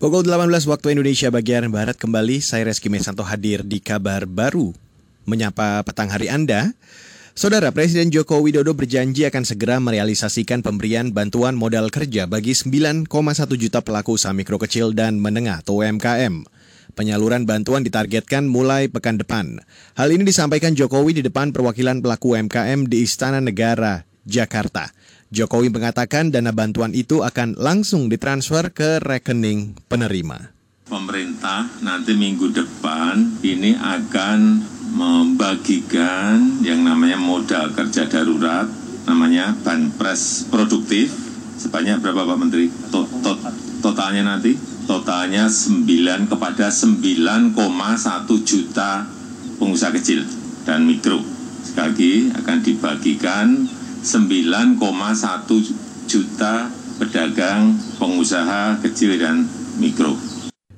Pukul 18 waktu Indonesia bagian Barat kembali, saya Reski Mesanto hadir di kabar baru. Menyapa petang hari Anda, Saudara Presiden Joko Widodo berjanji akan segera merealisasikan pemberian bantuan modal kerja bagi 9,1 juta pelaku usaha mikro kecil dan menengah atau UMKM. Penyaluran bantuan ditargetkan mulai pekan depan. Hal ini disampaikan Jokowi di depan perwakilan pelaku UMKM di Istana Negara, Jakarta. Jokowi mengatakan dana bantuan itu akan langsung ditransfer ke rekening penerima. Pemerintah nanti minggu depan ini akan membagikan yang namanya modal kerja darurat, namanya banpres produktif, sebanyak berapa Pak Menteri? Tot, tot, totalnya nanti? Totalnya 9 kepada 9,1 juta pengusaha kecil dan mikro. Sekali lagi akan dibagikan 9,1 juta pedagang, pengusaha kecil dan mikro.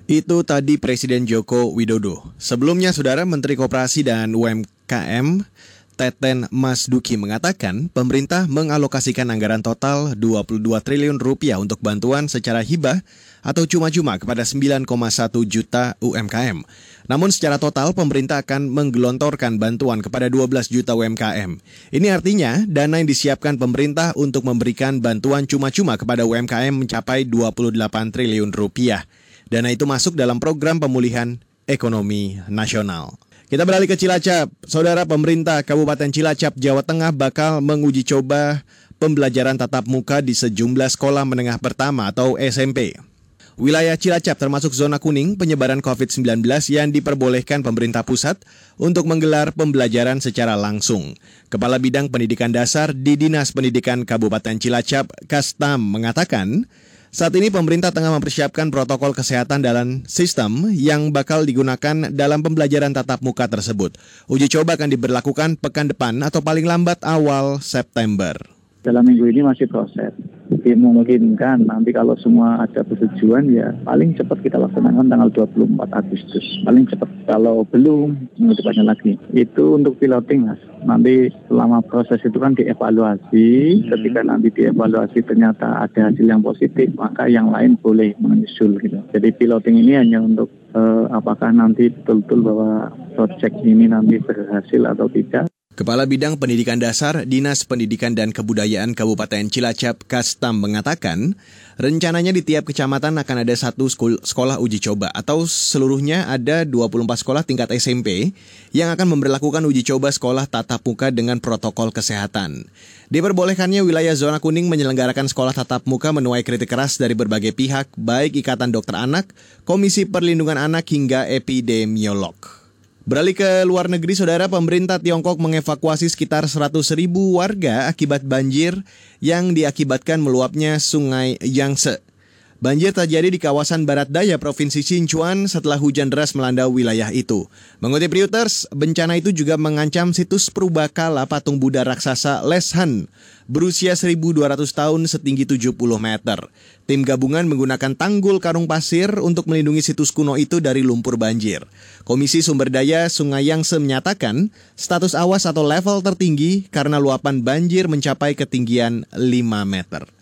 Itu tadi Presiden Joko Widodo. Sebelumnya, Saudara Menteri Koperasi dan UMKM Teten Mas Duki mengatakan pemerintah mengalokasikan anggaran total 22 triliun rupiah untuk bantuan secara hibah atau cuma-cuma kepada 9,1 juta UMKM. Namun secara total pemerintah akan menggelontorkan bantuan kepada 12 juta UMKM. Ini artinya dana yang disiapkan pemerintah untuk memberikan bantuan cuma-cuma kepada UMKM mencapai 28 triliun rupiah. Dana itu masuk dalam program pemulihan ekonomi nasional. Kita beralih ke Cilacap. Saudara pemerintah Kabupaten Cilacap, Jawa Tengah bakal menguji coba pembelajaran tatap muka di sejumlah sekolah menengah pertama atau SMP. Wilayah Cilacap termasuk zona kuning penyebaran COVID-19 yang diperbolehkan pemerintah pusat untuk menggelar pembelajaran secara langsung. Kepala Bidang Pendidikan Dasar di Dinas Pendidikan Kabupaten Cilacap, Kastam, mengatakan saat ini pemerintah tengah mempersiapkan protokol kesehatan dalam sistem yang bakal digunakan dalam pembelajaran tatap muka tersebut. Uji coba akan diberlakukan pekan depan atau paling lambat awal September. Dalam minggu ini masih proses dimungkinkan. Nanti kalau semua ada persetujuan ya paling cepat kita laksanakan tanggal 24 Agustus. Paling cepat. Kalau belum minggu depannya lagi. Itu untuk piloting mas. Nanti selama proses itu kan dievaluasi. Hmm. ketika nanti dievaluasi ternyata ada hasil yang positif maka yang lain boleh menyusul gitu. Jadi piloting ini hanya untuk uh, apakah nanti betul-betul bahwa project ini nanti berhasil atau tidak Kepala Bidang Pendidikan Dasar Dinas Pendidikan dan Kebudayaan Kabupaten Cilacap Kastam mengatakan, rencananya di tiap kecamatan akan ada satu sekolah uji coba atau seluruhnya ada 24 sekolah tingkat SMP yang akan memperlakukan uji coba sekolah tatap muka dengan protokol kesehatan. Diperbolehkannya wilayah zona kuning menyelenggarakan sekolah tatap muka menuai kritik keras dari berbagai pihak, baik Ikatan Dokter Anak, Komisi Perlindungan Anak hingga epidemiolog. Beralih ke luar negeri, saudara pemerintah Tiongkok mengevakuasi sekitar 100 ribu warga akibat banjir yang diakibatkan meluapnya sungai Yangtze. Banjir terjadi di kawasan barat daya Provinsi Sichuan setelah hujan deras melanda wilayah itu. Mengutip Reuters, bencana itu juga mengancam situs Prubakala patung Buddha raksasa Leshan berusia 1200 tahun setinggi 70 meter. Tim gabungan menggunakan tanggul karung pasir untuk melindungi situs kuno itu dari lumpur banjir. Komisi Sumber Daya Sungai Yangtze menyatakan status awas atau level tertinggi karena luapan banjir mencapai ketinggian 5 meter.